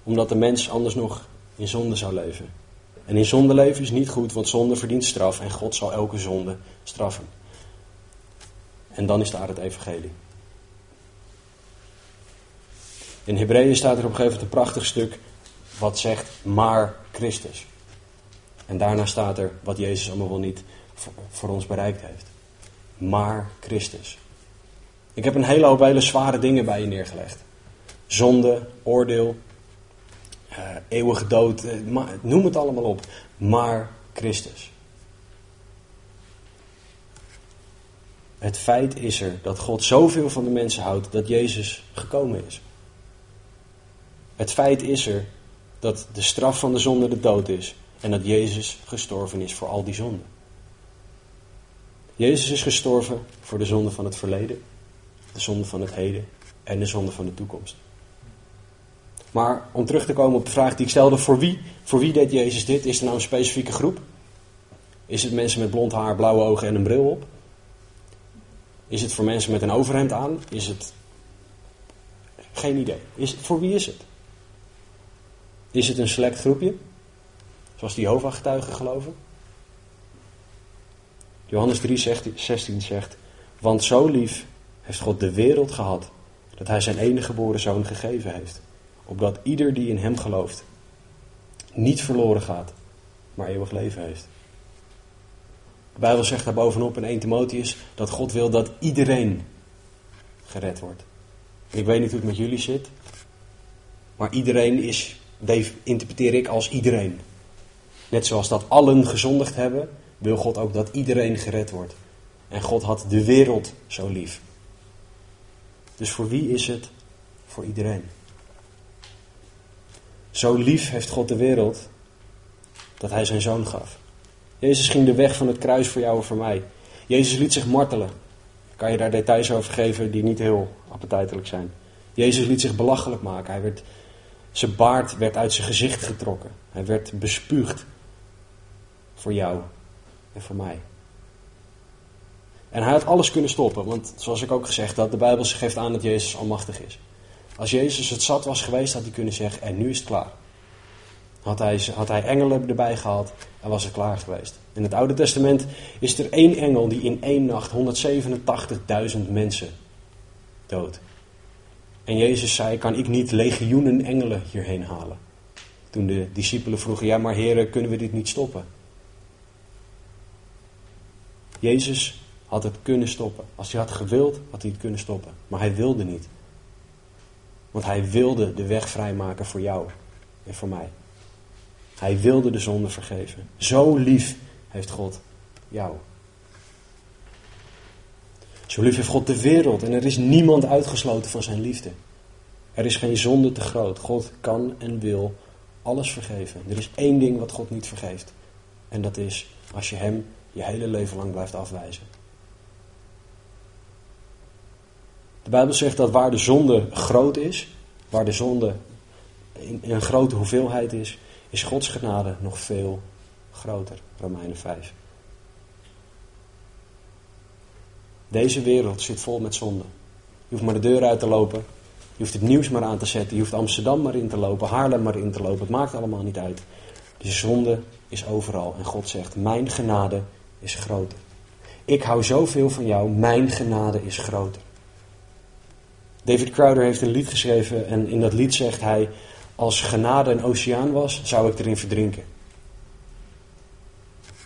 Omdat de mens anders nog in zonde zou leven. En in zonde leven is niet goed, want zonde verdient straf en God zal elke zonde straffen. En dan is daar het evangelie. In Hebreeën staat er op een gegeven moment een prachtig stuk wat zegt maar Christus. En daarna staat er wat Jezus allemaal wel niet voor ons bereikt heeft. Maar Christus. Ik heb een hele hoop hele zware dingen bij je neergelegd. Zonde, oordeel, eeuwige dood, uh, noem het allemaal op. Maar Christus. Het feit is er dat God zoveel van de mensen houdt dat Jezus gekomen is. Het feit is er dat de straf van de zonde de dood is en dat Jezus gestorven is voor al die zonden. Jezus is gestorven voor de zonde van het verleden, de zonde van het heden en de zonde van de toekomst. Maar om terug te komen op de vraag die ik stelde, voor wie, voor wie deed Jezus dit? Is er nou een specifieke groep? Is het mensen met blond haar, blauwe ogen en een bril op? Is het voor mensen met een overhemd aan? Is het. Geen idee. Is, voor wie is het? Is het een select groepje? Zoals de Jehovah-getuigen geloven? Johannes 3, 16 zegt: Want zo lief heeft God de wereld gehad, dat Hij zijn enige geboren zoon gegeven heeft, opdat ieder die in Hem gelooft niet verloren gaat, maar eeuwig leven heeft. De Bijbel zegt daar bovenop in 1 Timotheus dat God wil dat iedereen gered wordt. Ik weet niet hoe het met jullie zit, maar iedereen is interpreteer ik als iedereen. Net zoals dat allen gezondigd hebben, wil God ook dat iedereen gered wordt. En God had de wereld zo lief. Dus voor wie is het? Voor iedereen. Zo lief heeft God de wereld dat hij zijn zoon gaf. Jezus ging de weg van het kruis voor jou en voor mij. Jezus liet zich martelen. Kan je daar details over geven die niet heel appetijtelijk zijn. Jezus liet zich belachelijk maken. Hij werd zijn baard werd uit zijn gezicht getrokken. Hij werd bespuugd voor jou en voor mij. En hij had alles kunnen stoppen, want zoals ik ook gezegd had, de Bijbel geeft aan dat Jezus almachtig is. Als Jezus het zat was geweest, had hij kunnen zeggen, en nu is het klaar. Had hij, had hij engelen erbij gehad en was het klaar geweest. In het Oude Testament is er één engel die in één nacht 187.000 mensen doodt. En Jezus zei, kan ik niet legioenen engelen hierheen halen? Toen de discipelen vroegen, ja maar heren, kunnen we dit niet stoppen? Jezus had het kunnen stoppen. Als hij had gewild, had hij het kunnen stoppen. Maar hij wilde niet. Want hij wilde de weg vrijmaken voor jou en voor mij. Hij wilde de zonde vergeven. Zo lief heeft God jou. Zo lief heeft God de wereld en er is niemand uitgesloten van zijn liefde. Er is geen zonde te groot. God kan en wil alles vergeven. Er is één ding wat God niet vergeeft. En dat is als je Hem je hele leven lang blijft afwijzen. De Bijbel zegt dat waar de zonde groot is, waar de zonde in een grote hoeveelheid is, is Gods genade nog veel groter. Romeinen 5. Deze wereld zit vol met zonde. Je hoeft maar de deur uit te lopen. Je hoeft het nieuws maar aan te zetten. Je hoeft Amsterdam maar in te lopen. Haarlem maar in te lopen. Het maakt allemaal niet uit. De zonde is overal. En God zegt, mijn genade is groter. Ik hou zoveel van jou, mijn genade is groter. David Crowder heeft een lied geschreven en in dat lied zegt hij: Als genade een oceaan was, zou ik erin verdrinken.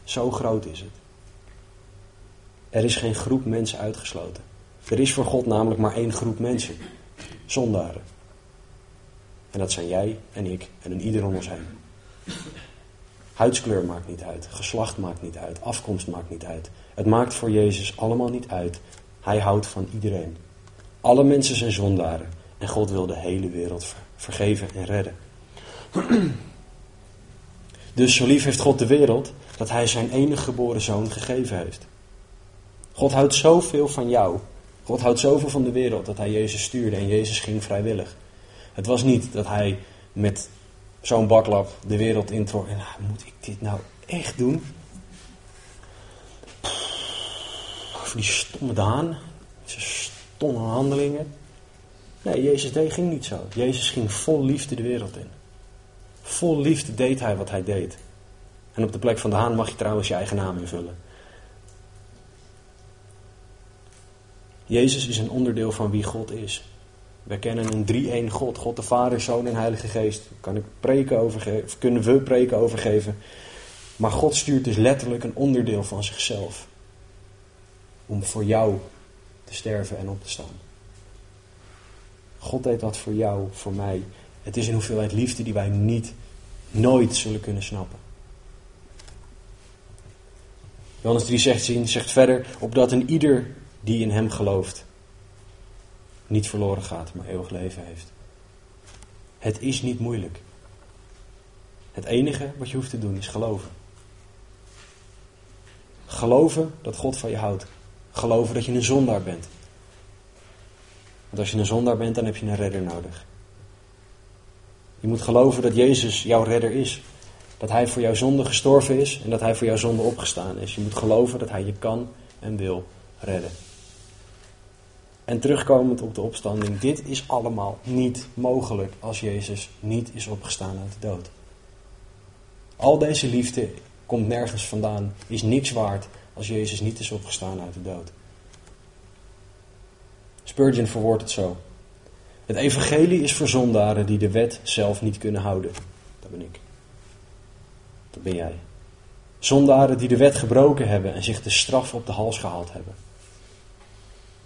Zo groot is het. Er is geen groep mensen uitgesloten. Er is voor God namelijk maar één groep mensen: zondaren. En dat zijn jij en ik en een ieder ons heen. Huidskleur maakt niet uit, geslacht maakt niet uit, afkomst maakt niet uit. Het maakt voor Jezus allemaal niet uit. Hij houdt van iedereen. Alle mensen zijn zondaren en God wil de hele wereld vergeven en redden. (clears throat) Dus zo lief heeft God de wereld dat Hij zijn enige geboren zoon gegeven heeft. God houdt zoveel van jou. God houdt zoveel van de wereld dat Hij Jezus stuurde en Jezus ging vrijwillig. Het was niet dat Hij met zo'n baklap de wereld introk en ah, moet ik dit nou echt doen? Over die stomme Daan, stomme handelingen. Nee, Jezus deed, ging niet zo. Jezus ging vol liefde de wereld in. Vol liefde deed hij wat hij deed. En op de plek van de haan mag je trouwens je eigen naam invullen. Jezus is een onderdeel van wie God is. We kennen een drie-een God. God de Vader, Zoon en Heilige Geest. Kan ik preken over kunnen we preken overgeven. Maar God stuurt dus letterlijk een onderdeel van zichzelf. Om voor jou te sterven en op te staan. God deed dat voor jou, voor mij. Het is een hoeveelheid liefde die wij niet, nooit zullen kunnen snappen. Johannes 3 zegt, zegt verder, opdat een ieder die in hem gelooft, niet verloren gaat, maar eeuwig leven heeft. Het is niet moeilijk. Het enige wat je hoeft te doen is geloven. Geloven dat God van je houdt. Geloven dat je een zondaar bent. Want als je een zondaar bent, dan heb je een redder nodig. Je moet geloven dat Jezus jouw redder is. Dat Hij voor jouw zonde gestorven is en dat Hij voor jouw zonde opgestaan is. Je moet geloven dat Hij je kan en wil redden. En terugkomend op de opstanding, dit is allemaal niet mogelijk als Jezus niet is opgestaan uit de dood. Al deze liefde komt nergens vandaan, is niks waard als Jezus niet is opgestaan uit de dood. Spurgeon verwoordt het zo. Het evangelie is voor zondaren die de wet zelf niet kunnen houden. Dat ben ik. Dat ben jij. Zondaren die de wet gebroken hebben en zich de straf op de hals gehaald hebben.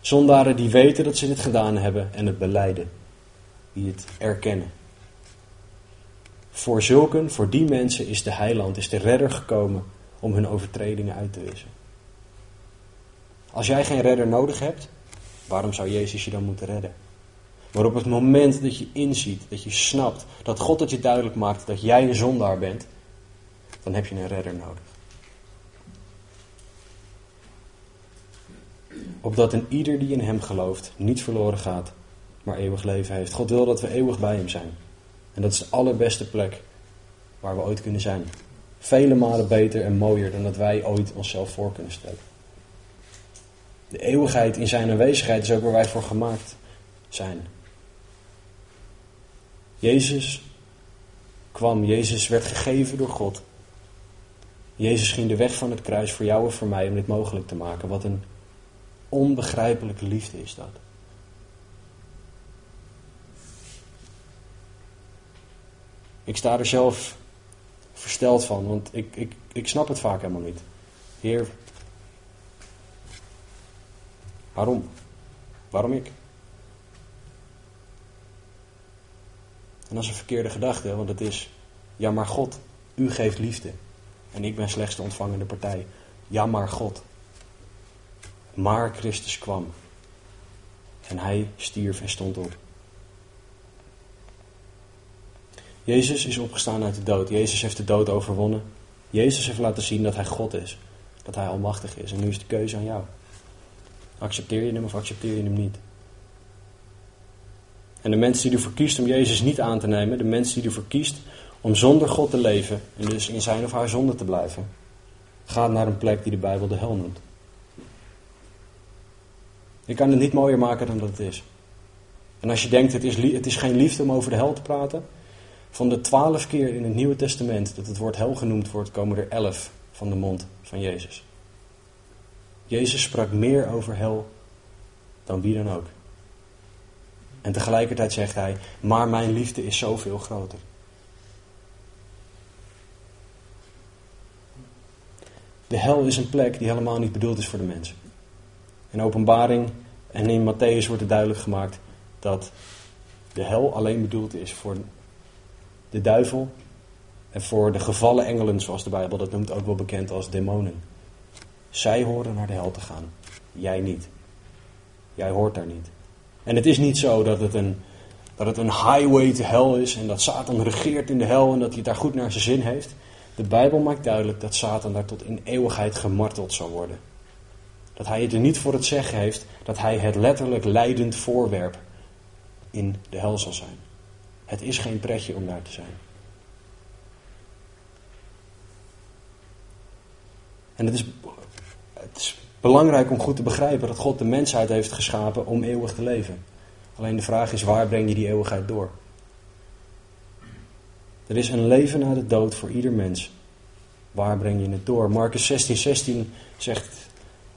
Zondaren die weten dat ze dit gedaan hebben en het beleiden. Die het erkennen. Voor zulken, voor die mensen is de heiland, is de redder gekomen om hun overtredingen uit te wissen. Als jij geen redder nodig hebt, waarom zou Jezus je dan moeten redden? Maar op het moment dat je inziet, dat je snapt, dat God het je duidelijk maakt dat jij een zondaar bent, dan heb je een redder nodig. Opdat een ieder die in hem gelooft niet verloren gaat, maar eeuwig leven heeft. God wil dat we eeuwig bij hem zijn. En dat is de allerbeste plek waar we ooit kunnen zijn. Vele malen beter en mooier dan dat wij ooit onszelf voor kunnen stellen. De eeuwigheid in zijn aanwezigheid is ook waar wij voor gemaakt zijn. Jezus kwam, Jezus werd gegeven door God. Jezus ging de weg van het kruis voor jou en voor mij om dit mogelijk te maken. Wat een onbegrijpelijke liefde is dat. Ik sta er zelf versteld van, want ik, ik, ik snap het vaak helemaal niet. Heer, Waarom? Waarom ik? En dat is een verkeerde gedachte, want het is, ja maar God, u geeft liefde. En ik ben slechts de ontvangende partij. Ja maar God. Maar Christus kwam. En hij stierf en stond op. Jezus is opgestaan uit de dood. Jezus heeft de dood overwonnen. Jezus heeft laten zien dat hij God is. Dat hij almachtig is. En nu is de keuze aan jou. Accepteer je hem of accepteer je hem niet? En de mensen die ervoor kiest om Jezus niet aan te nemen, de mensen die ervoor kiest om zonder God te leven en dus in zijn of haar zonde te blijven, gaat naar een plek die de Bijbel de hel noemt. Je kan het niet mooier maken dan dat het is. En als je denkt, het is, het is geen liefde om over de hel te praten, Van de twaalf keer in het Nieuwe Testament dat het woord hel genoemd wordt, komen er elf van de mond van Jezus. Jezus sprak meer over hel dan wie dan ook. En tegelijkertijd zegt hij, maar mijn liefde is zoveel groter. De hel is een plek die helemaal niet bedoeld is voor de mensen. In openbaring en in Matthäus wordt het duidelijk gemaakt dat de hel alleen bedoeld is voor de duivel en voor de gevallen engelen, zoals de Bijbel dat noemt, ook wel bekend als demonen. Zij horen naar de hel te gaan, jij niet. Jij hoort daar niet. En het is niet zo dat het een, dat het een highway to hell is en dat Satan regeert in de hel en dat hij daar goed naar zijn zin heeft. De Bijbel maakt duidelijk dat Satan daar tot in eeuwigheid gemarteld zal worden. Dat hij het er niet voor het zeggen heeft dat hij het letterlijk leidend voorwerp in de hel zal zijn. Het is geen pretje om daar te zijn. En het is, het is belangrijk om goed te begrijpen dat God de mensheid heeft geschapen om eeuwig te leven. Alleen de vraag is, waar breng je die eeuwigheid door? Er is een leven na de dood voor ieder mens. Waar breng je het door? Marcus 16, 16 zegt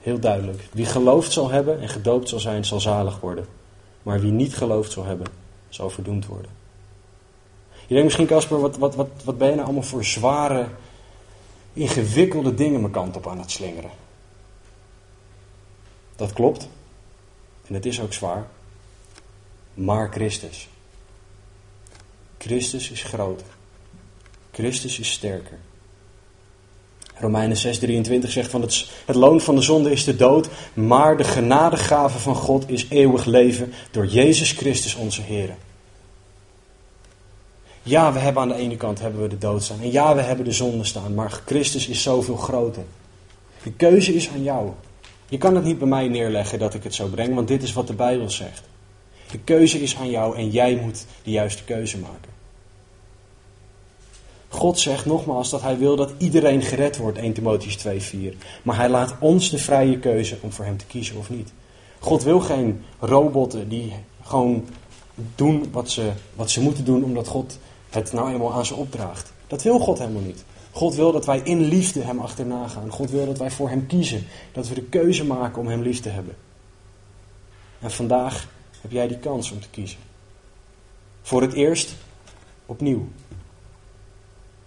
heel duidelijk: Wie geloofd zal hebben en gedoopt zal zijn, zal zalig worden. Maar wie niet geloofd zal hebben, zal verdoemd worden. Je denkt misschien, Casper, wat, wat, wat, wat ben je nou allemaal voor zware, ingewikkelde dingen mijn kant op aan het slingeren? Dat klopt. En het is ook zwaar. Maar Christus. Christus is groter. Christus is sterker. Romeinen 6:23 zegt van het, het loon van de zonde is de dood, maar de genadegave van God is eeuwig leven door Jezus Christus onze Heer. Ja, we hebben aan de ene kant hebben we de dood staan en ja, we hebben de zonde staan, maar Christus is zoveel groter. De keuze is aan jou. Je kan het niet bij mij neerleggen dat ik het zo breng, want dit is wat de Bijbel zegt. De keuze is aan jou en jij moet de juiste keuze maken. God zegt nogmaals dat hij wil dat iedereen gered wordt, 1 Timotheus 2:4. Maar hij laat ons de vrije keuze om voor hem te kiezen of niet. God wil geen robotten die gewoon doen wat ze, wat ze moeten doen omdat God het nou eenmaal aan ze opdraagt. Dat wil God helemaal niet. God wil dat wij in liefde hem achterna gaan. God wil dat wij voor hem kiezen. Dat we de keuze maken om hem lief te hebben. En vandaag heb jij die kans om te kiezen. Voor het eerst opnieuw.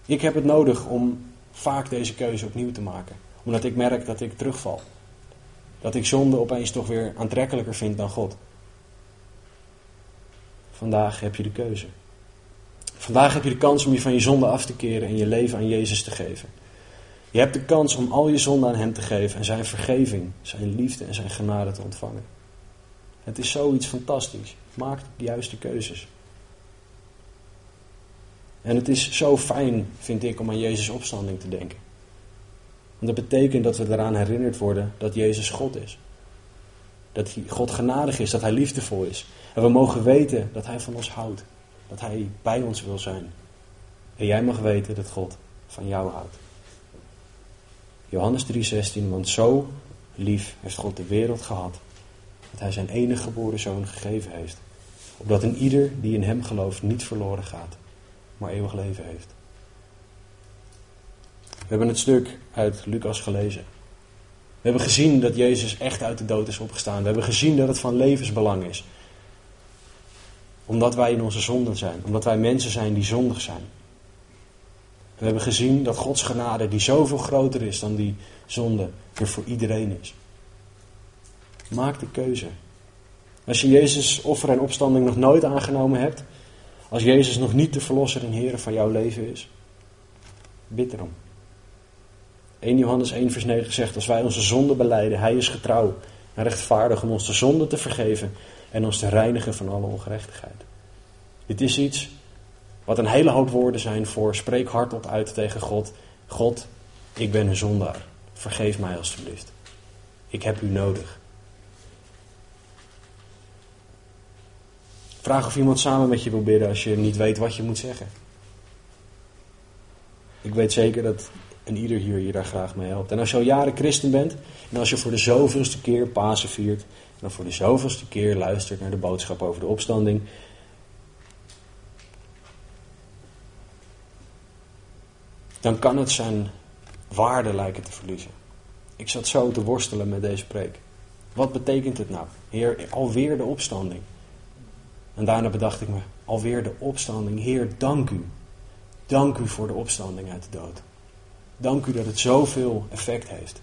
Ik heb het nodig om vaak deze keuze opnieuw te maken. Omdat ik merk dat ik terugval. Dat ik zonde opeens toch weer aantrekkelijker vind dan God. Vandaag heb je de keuze. Vandaag heb je de kans om je van je zonde af te keren en je leven aan Jezus te geven. Je hebt de kans om al je zonde aan Hem te geven en Zijn vergeving, Zijn liefde en Zijn genade te ontvangen. Het is zoiets fantastisch. Maak de juiste keuzes. En het is zo fijn, vind ik, om aan Jezus' opstanding te denken. Want dat betekent dat we eraan herinnerd worden dat Jezus God is. Dat God genadig is, dat Hij liefdevol is. En we mogen weten dat Hij van ons houdt. Dat Hij bij ons wil zijn. En jij mag weten dat God van jou houdt. Johannes 3:16, want zo lief heeft God de wereld gehad, dat Hij zijn enige geboren zoon gegeven heeft, opdat een ieder die in Hem gelooft niet verloren gaat, maar eeuwig leven heeft. We hebben het stuk uit Lucas gelezen. We hebben gezien dat Jezus echt uit de dood is opgestaan. We hebben gezien dat het van levensbelang is. Omdat wij in onze zonden zijn. Omdat wij mensen zijn die zondig zijn. We hebben gezien dat Gods genade, die zoveel groter is dan die zonde, er voor iedereen is. Maak de keuze. Als je Jezus offer en opstanding nog nooit aangenomen hebt, als Jezus nog niet de verlosser en Heer van jouw leven is, bid erom. 1 Johannes 1 vers 9 zegt, als wij onze zonde beleiden, Hij is getrouw en rechtvaardig om ons de zonde te vergeven en ons te reinigen van alle ongerechtigheid. Dit is iets wat een hele hoop woorden zijn voor spreek hardop uit tegen God. God, ik ben een zondaar. Vergeef mij alstublieft. Ik heb u nodig. Vraag of iemand samen met je wil bidden als je niet weet wat je moet zeggen. Ik weet zeker dat en ieder hier je daar graag mee helpt. En als je al jaren christen bent, en als je voor de zoveelste keer Pasen viert, dan voor de zoveelste keer luistert naar de boodschap over de opstanding, dan kan het zijn waarde lijken te verliezen. Ik zat zo te worstelen met deze preek. Wat betekent het nou? Heer, alweer de opstanding. En daarna bedacht ik me, alweer de opstanding. Heer, dank u. Dank u voor de opstanding uit de dood. Dank u dat het zoveel effect heeft.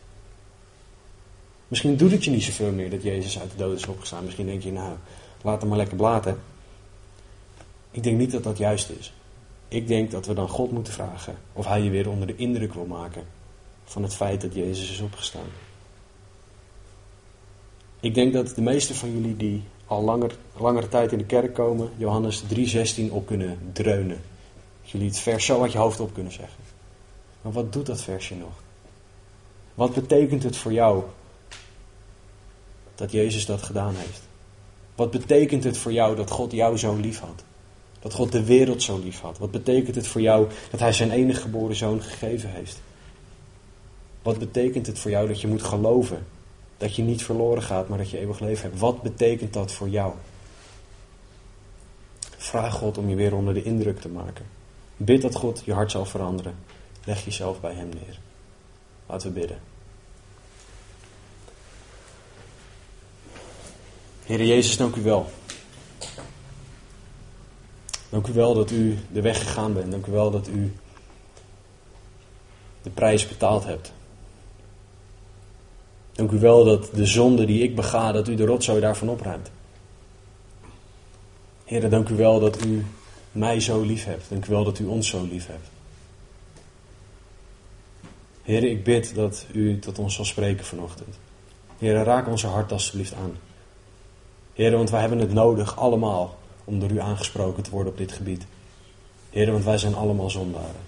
Misschien doet het je niet zoveel meer dat Jezus uit de dood is opgestaan. Misschien denk je, nou, laat hem maar lekker blaten. Ik denk niet dat dat juist is. Ik denk dat we dan God moeten vragen of hij je weer onder de indruk wil maken van het feit dat Jezus is opgestaan. Ik denk dat de meeste van jullie die al langer, langere tijd in de kerk komen, Johannes 3,16 op kunnen dreunen. Dat jullie het vers zo uit je hoofd op kunnen zeggen. Maar wat doet dat versje nog? Wat betekent het voor jou dat Jezus dat gedaan heeft? Wat betekent het voor jou dat God jou zo lief had? Dat God de wereld zo lief had? Wat betekent het voor jou dat Hij zijn enige geboren zoon gegeven heeft? Wat betekent het voor jou dat je moet geloven dat je niet verloren gaat, maar dat je eeuwig leven hebt? Wat betekent dat voor jou? Vraag God om je weer onder de indruk te maken. Bid dat God je hart zal veranderen. Leg jezelf bij Hem neer. Laten we bidden. Heer Jezus, dank u wel. Dank u wel dat u de weg gegaan bent. Dank u wel dat u de prijs betaald hebt. Dank u wel dat de zonde die ik bega, dat u de rotzooi daarvan opruimt. Heer, dank u wel dat u mij zo lief hebt. Dank u wel dat u ons zo lief hebt. Heer, ik bid dat u tot ons zal spreken vanochtend. Heer, raak onze hart alstublieft aan. Heer, want wij hebben het nodig allemaal om door u aangesproken te worden op dit gebied. Heer, want wij zijn allemaal zondaren.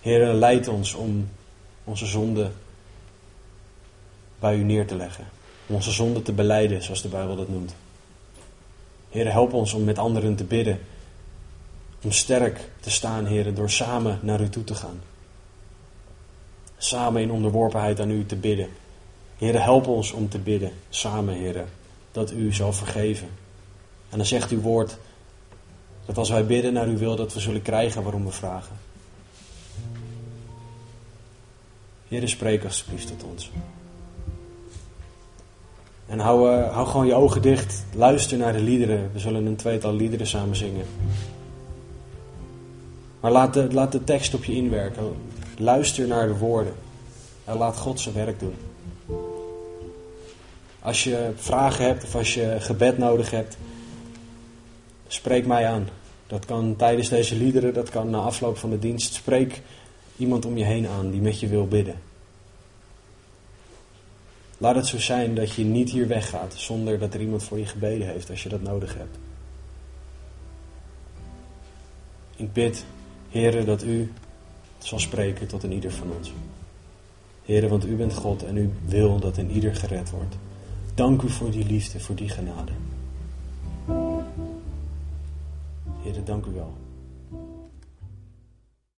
Heer, leid ons om onze zonde bij u neer te leggen. Om onze zonde te beleiden, zoals de Bijbel dat noemt. Heer, help ons om met anderen te bidden. Om sterk te staan, Heer, door samen naar u toe te gaan. Samen in onderworpenheid aan u te bidden. Heer, help ons om te bidden, samen, Heer, dat u zal vergeven. En dan zegt uw woord dat als wij bidden naar uw wil, dat we zullen krijgen waarom we vragen. Heer, spreek alsjeblieft tot ons. En hou, uh, hou gewoon je ogen dicht. Luister naar de liederen. We zullen een tweetal liederen samen zingen. Maar laat laat de tekst op je inwerken. Luister naar de woorden. En laat God zijn werk doen. Als je vragen hebt of als je gebed nodig hebt, spreek mij aan. Dat kan tijdens deze liederen, dat kan na afloop van de dienst. Spreek iemand om je heen aan die met je wil bidden. Laat het zo zijn dat je niet hier weggaat zonder dat er iemand voor je gebeden heeft als je dat nodig hebt. Ik bid, Heren, dat u zal spreken tot een ieder van ons. Heren, want u bent God en u wil dat een ieder gered wordt. Dank u voor die liefde, voor die genade. Heren, dank u wel.